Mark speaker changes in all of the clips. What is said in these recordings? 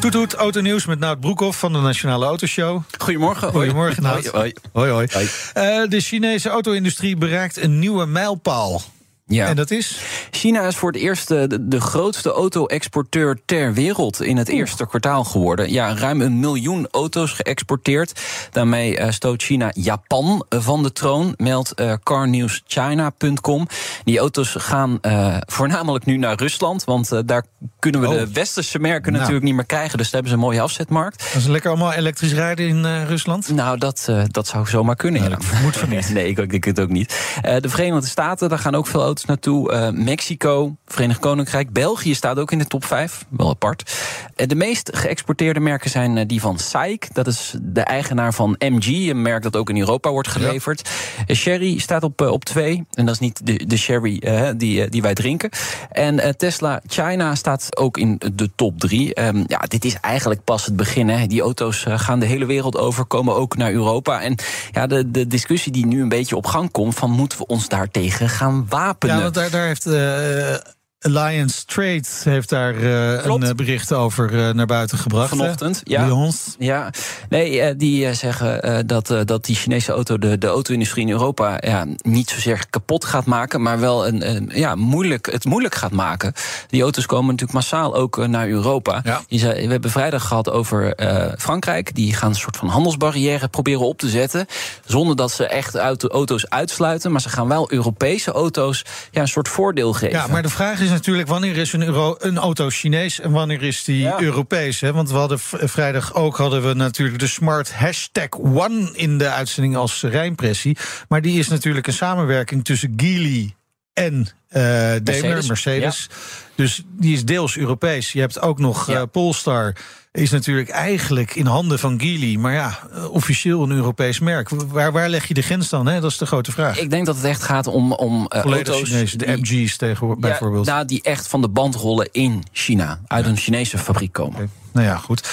Speaker 1: Toet toet, autonieuws met Nout Broekhoff van de Nationale Autoshow.
Speaker 2: Goedemorgen.
Speaker 1: Goedemorgen, Nout.
Speaker 2: Hoi,
Speaker 1: hoi. hoi. Uh, de Chinese auto-industrie bereikt een nieuwe mijlpaal.
Speaker 2: Ja.
Speaker 1: En dat is?
Speaker 2: China is voor het eerst de, de grootste auto-exporteur ter wereld in het eerste kwartaal geworden. Ja, ruim een miljoen auto's geëxporteerd. Daarmee uh, stoot China Japan van de troon, meldt uh, carnewschina.com. Die auto's gaan uh, voornamelijk nu naar Rusland, want daar kunnen we
Speaker 1: Oh.
Speaker 2: de westerse merken
Speaker 1: Nou.
Speaker 2: natuurlijk niet meer krijgen. Dus daar hebben ze een mooie afzetmarkt.
Speaker 1: Dat is lekker allemaal elektrisch rijden in eh, Rusland?
Speaker 2: Nou, dat, eh, dat zou zomaar kunnen.
Speaker 1: Nou,
Speaker 2: ja.
Speaker 1: dat vermoed van niet.
Speaker 2: Nee, ik, ik denk het ook niet. Eh, de Verenigde Staten, daar gaan ook veel auto's naartoe. Eh, Mexico, Verenigd Koninkrijk. België staat ook in de top 5. Wel apart. Eh, de meest geëxporteerde merken zijn eh, die van SAIC. Dat is de eigenaar van MG, een merk dat ook in Europa wordt geleverd. Sherry staat op, op 2. En dat is niet de, de sherry die, die wij drinken. En Tesla China staat ook in de top 3. ja, dit is eigenlijk pas het begin. Hè. Die auto's gaan de hele wereld over, komen ook naar Europa. En ja, de, de discussie die nu een beetje op gang komt... van moeten we ons daartegen gaan wapenen?
Speaker 1: Ja, want daar, daar heeft eh, Alliance Trade heeft daar eh, een eh, bericht over eh, naar buiten gebracht. hè?
Speaker 2: Vanochtend, ja.
Speaker 1: Lyons.
Speaker 2: Ja, nee, die zeggen dat, dat die Chinese auto de, de auto-industrie in Europa ja, niet zozeer kapot gaat maken, maar wel een, een, ja, moeilijk, het moeilijk gaat maken. Die auto's komen natuurlijk massaal ook naar Europa.
Speaker 1: Ja.
Speaker 2: Je zei, we hebben vrijdag gehad over Frankrijk. Die gaan een soort van handelsbarrière proberen op te zetten. Zonder dat ze echt auto, auto's uitsluiten. Maar ze gaan wel Europese auto's ja, een soort voordeel geven.
Speaker 1: Ja, maar de vraag is natuurlijk wanneer is een, euro, een auto Chinees en wanneer is die
Speaker 2: Ja.
Speaker 1: Europees? Hè? Want we hadden vrijdag ook hadden we natuurlijk de Smart Hashtag One in de uitzending als rijimpressie. Maar die is natuurlijk een samenwerking tussen Geely en eh Daimler,
Speaker 2: Mercedes,
Speaker 1: Mercedes. Dus die is deels Europees. Je hebt ook nog
Speaker 2: Ja.
Speaker 1: eh, Polestar. Is natuurlijk eigenlijk in handen van Geely. Maar ja, eh, officieel een Europees merk. Waar, waar leg je de grens dan? Hè? Dat is de grote vraag.
Speaker 2: Ik denk dat het echt gaat om, om eh, auto's.
Speaker 1: De MG's tegen, bijvoorbeeld.
Speaker 2: Ja, nou, die echt van de band rollen in China. Uit een Chinese fabriek komen.
Speaker 1: Nou ja, goed.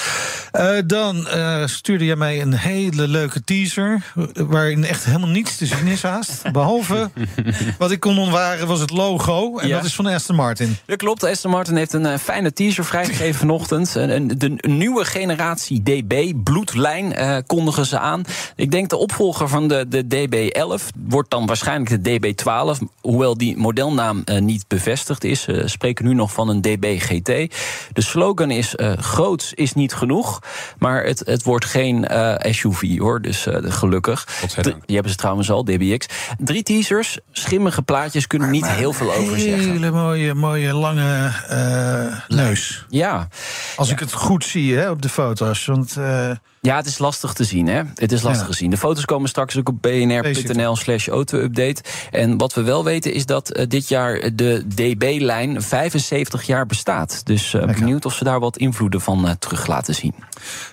Speaker 1: Eh, dan eh, stuurde jij mij een hele leuke teaser. waarin echt helemaal niets te zien is haast. Behalve wat ik kon ontwaren was het logo. En
Speaker 2: Ja.
Speaker 1: dat is van Aston Martin.
Speaker 2: Dat klopt. Aston Martin heeft een eh, fijne teaser vrijgegeven vanochtend. Een, een- de nieuwe generatie DB, bloedlijn, kondigen ze aan. Ik denk de opvolger van de, de DB11 wordt dan waarschijnlijk de DB12. Hoewel die modelnaam niet bevestigd is. Ze spreken nu nog van een DB GT. De slogan is eh groots is niet genoeg. Maar het, het wordt geen eh, SUV hoor. Dus eh, gelukkig. Die hebben ze trouwens al, DBX. Drie teasers, schimmige plaatjes, kunnen niet heel veel over zeggen.
Speaker 1: Hele mooie, mooie lange eh, neus.
Speaker 2: Ja.
Speaker 1: Als ik het goed zie hè, op de foto's. Want eh,
Speaker 2: Ja, het is lastig te zien, hè? Het is lastig
Speaker 1: Ja.
Speaker 2: te zien. De foto's komen straks ook op bnr.nl slash auto-update. En wat we wel weten is dat eh, dit jaar de DB-lijn 75 jaar bestaat. Dus eh, benieuwd of ze daar wat invloeden van eh, terug laten zien.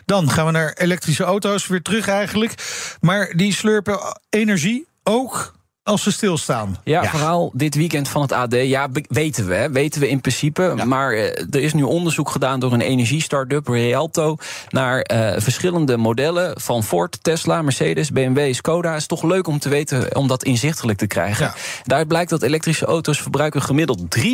Speaker 1: dan gaan we naar elektrische auto's. Weer terug eigenlijk. Maar die slurpen energie ook als ze stilstaan.
Speaker 2: Ja, verhaal dit weekend van het AD. Ja, weten we, hè, weten we in principe. Maar eh, er is nu onderzoek gedaan door een energie-startup, Rialto, naar eh, verschillende modellen van Ford, Tesla, Mercedes, BMW, Skoda. Is toch leuk om te weten, om dat inzichtelijk te krijgen.
Speaker 1: Ja.
Speaker 2: Daaruit blijkt dat elektrische auto's verbruiken gemiddeld 3%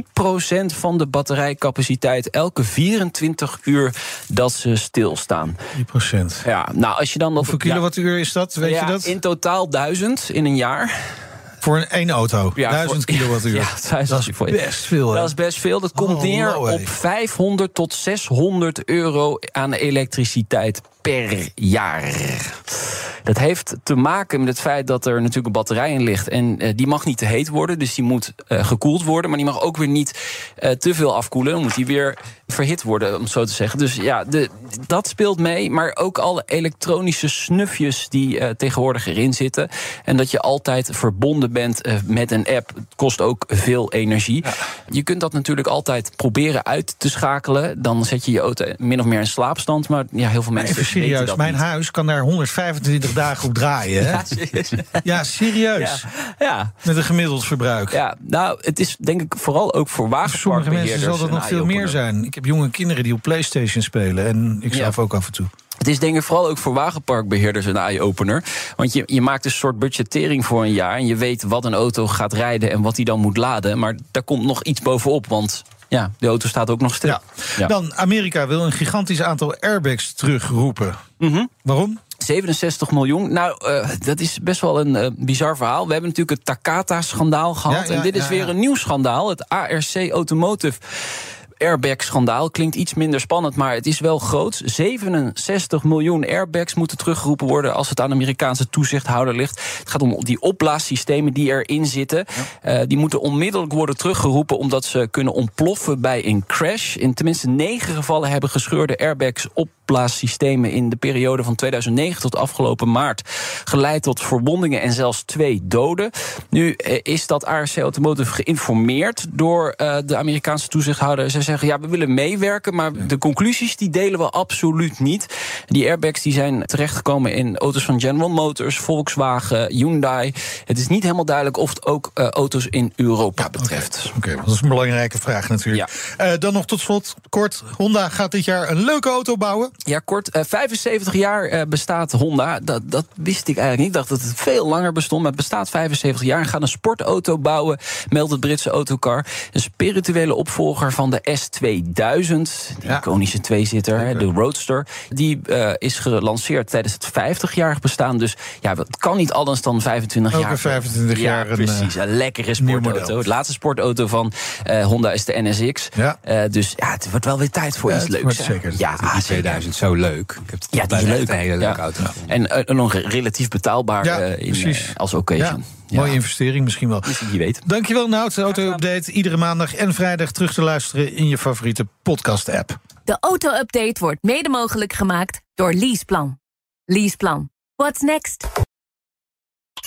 Speaker 2: van de batterijcapaciteit elke 24 uur dat ze stilstaan.
Speaker 1: 3%
Speaker 2: Ja, nou als je dan dat
Speaker 1: Hoeveel kilowattuur is dat? Weet
Speaker 2: ja,
Speaker 1: je dat?
Speaker 2: In totaal 1000 in een jaar.
Speaker 1: Voor een één auto.
Speaker 2: Ja,
Speaker 1: 1000
Speaker 2: voor-
Speaker 1: kilowattuur.
Speaker 2: Ja,
Speaker 1: dat is best veel. hè?
Speaker 2: Dat is best veel. Dat komt
Speaker 1: Oh,
Speaker 2: neer
Speaker 1: nou,
Speaker 2: op 500 tot 600 euro aan elektriciteit per jaar. Dat heeft te maken met het feit dat er natuurlijk een batterij in ligt. En eh, die mag niet te heet worden, dus die moet eh, gekoeld worden. Maar die mag ook weer niet eh, te veel afkoelen. Dan moet die weer verhit worden, om het zo te zeggen. Dus ja, de, dat speelt mee. Maar ook alle elektronische snufjes die tegenwoordig erin zitten. En dat je altijd verbonden bent met een app. Het kost ook veel energie. Je kunt dat natuurlijk altijd proberen uit te schakelen. Dan zet je je auto min of meer in slaapstand. Maar ja, heel veel mensen
Speaker 1: Even serieus,
Speaker 2: dat
Speaker 1: mijn
Speaker 2: niet.
Speaker 1: huis kan daar 125 dagen op draaien. Hè?
Speaker 2: Ja, serieus.
Speaker 1: Ja, serieus.
Speaker 2: Ja, ja,
Speaker 1: Met een gemiddeld verbruik.
Speaker 2: ja, nou, het is denk ik vooral ook voor
Speaker 1: Voor sommige
Speaker 2: wagenparkbeheerders
Speaker 1: mensen zal dat nog veel meer zijn. Ik heb jonge kinderen die op PlayStation spelen. En ik zelf ook af en toe.
Speaker 2: Het is denk ik vooral ook voor wagenparkbeheerders een eye-opener. Want je, je maakt een soort budgettering voor een jaar... en je weet wat een auto gaat rijden en wat hij dan moet laden. Maar daar komt nog iets bovenop, want ja, de auto staat ook nog stil.
Speaker 1: Ja.
Speaker 2: Ja.
Speaker 1: Dan, Amerika wil een gigantisch aantal airbags terugroepen.
Speaker 2: Mhm.
Speaker 1: Waarom?
Speaker 2: 67 miljoen. Nou, eh, dat is best wel een eh, bizar verhaal. We hebben natuurlijk het Takata-schandaal gehad.
Speaker 1: Ja, ja,
Speaker 2: en dit is
Speaker 1: ja,
Speaker 2: weer een nieuw schandaal. Het ARC Automotive airbag-schandaal. Klinkt iets minder spannend, maar het is wel groot. 67 miljoen airbags moeten teruggeroepen worden... als het aan de Amerikaanse toezichthouder ligt. Het gaat om die opblaassystemen die erin zitten. Eh, die moeten onmiddellijk worden teruggeroepen... omdat ze kunnen ontploffen bij een crash. In tenminste negen gevallen hebben gescheurde airbags opblaassystemen... in de periode van 2009 tot afgelopen maart... geleid tot verwondingen en zelfs twee doden. Nu eh, is dat ARC Automotive geïnformeerd door eh, de Amerikaanse toezichthouder. Ze zeggen, ja, we willen meewerken, maar de conclusies die delen we absoluut niet. Die airbags die zijn terechtgekomen in auto's van General Motors, Volkswagen, Hyundai. Het is niet helemaal duidelijk of het ook eh, auto's in Europa betreft.
Speaker 1: Oké, dat is een belangrijke vraag natuurlijk. Eh, dan nog tot slot, kort. Honda gaat dit jaar een leuke auto bouwen.
Speaker 2: Ja, kort. eh, 75 jaar eh, bestaat Honda. Dat, dat wist ik eigenlijk niet. Ik dacht dat het veel langer bestond. Maar het bestaat 75 jaar. En gaat een sportauto bouwen, meldt het Britse autocar. Een spirituele opvolger van de S2000. Die
Speaker 1: Ja.
Speaker 2: iconische tweezitter, hè, de Roadster. Die eh, is gelanceerd tijdens het 50-jarig bestaan. Dus ja, het kan niet anders dan 25
Speaker 1: Ook
Speaker 2: jaar.
Speaker 1: een 25
Speaker 2: ja,
Speaker 1: jaar een,
Speaker 2: precies. Een lekkere sportauto. Het laatste sportauto van eh, Honda is de NSX.
Speaker 1: Ja.
Speaker 2: Eh, dus ja, het wordt wel weer tijd voor
Speaker 1: Ja,
Speaker 2: iets leuks.
Speaker 1: zeker.
Speaker 2: Ja,
Speaker 3: Die
Speaker 2: zeker.
Speaker 3: 2000 zo leuk. Ik heb het
Speaker 2: Ja, die is leuk.
Speaker 3: een hele leuke auto.
Speaker 2: En eh, nog relatief betaalbaar eh, in, eh, als occasion.
Speaker 1: Mooie investering misschien wel.
Speaker 2: Wie weet.
Speaker 1: Dankjewel, Nout. De auto-update iedere maandag en vrijdag terug te luisteren in je favoriete podcast-app.
Speaker 4: De auto-update wordt mede mogelijk gemaakt door Leaseplan. Leaseplan. What's next?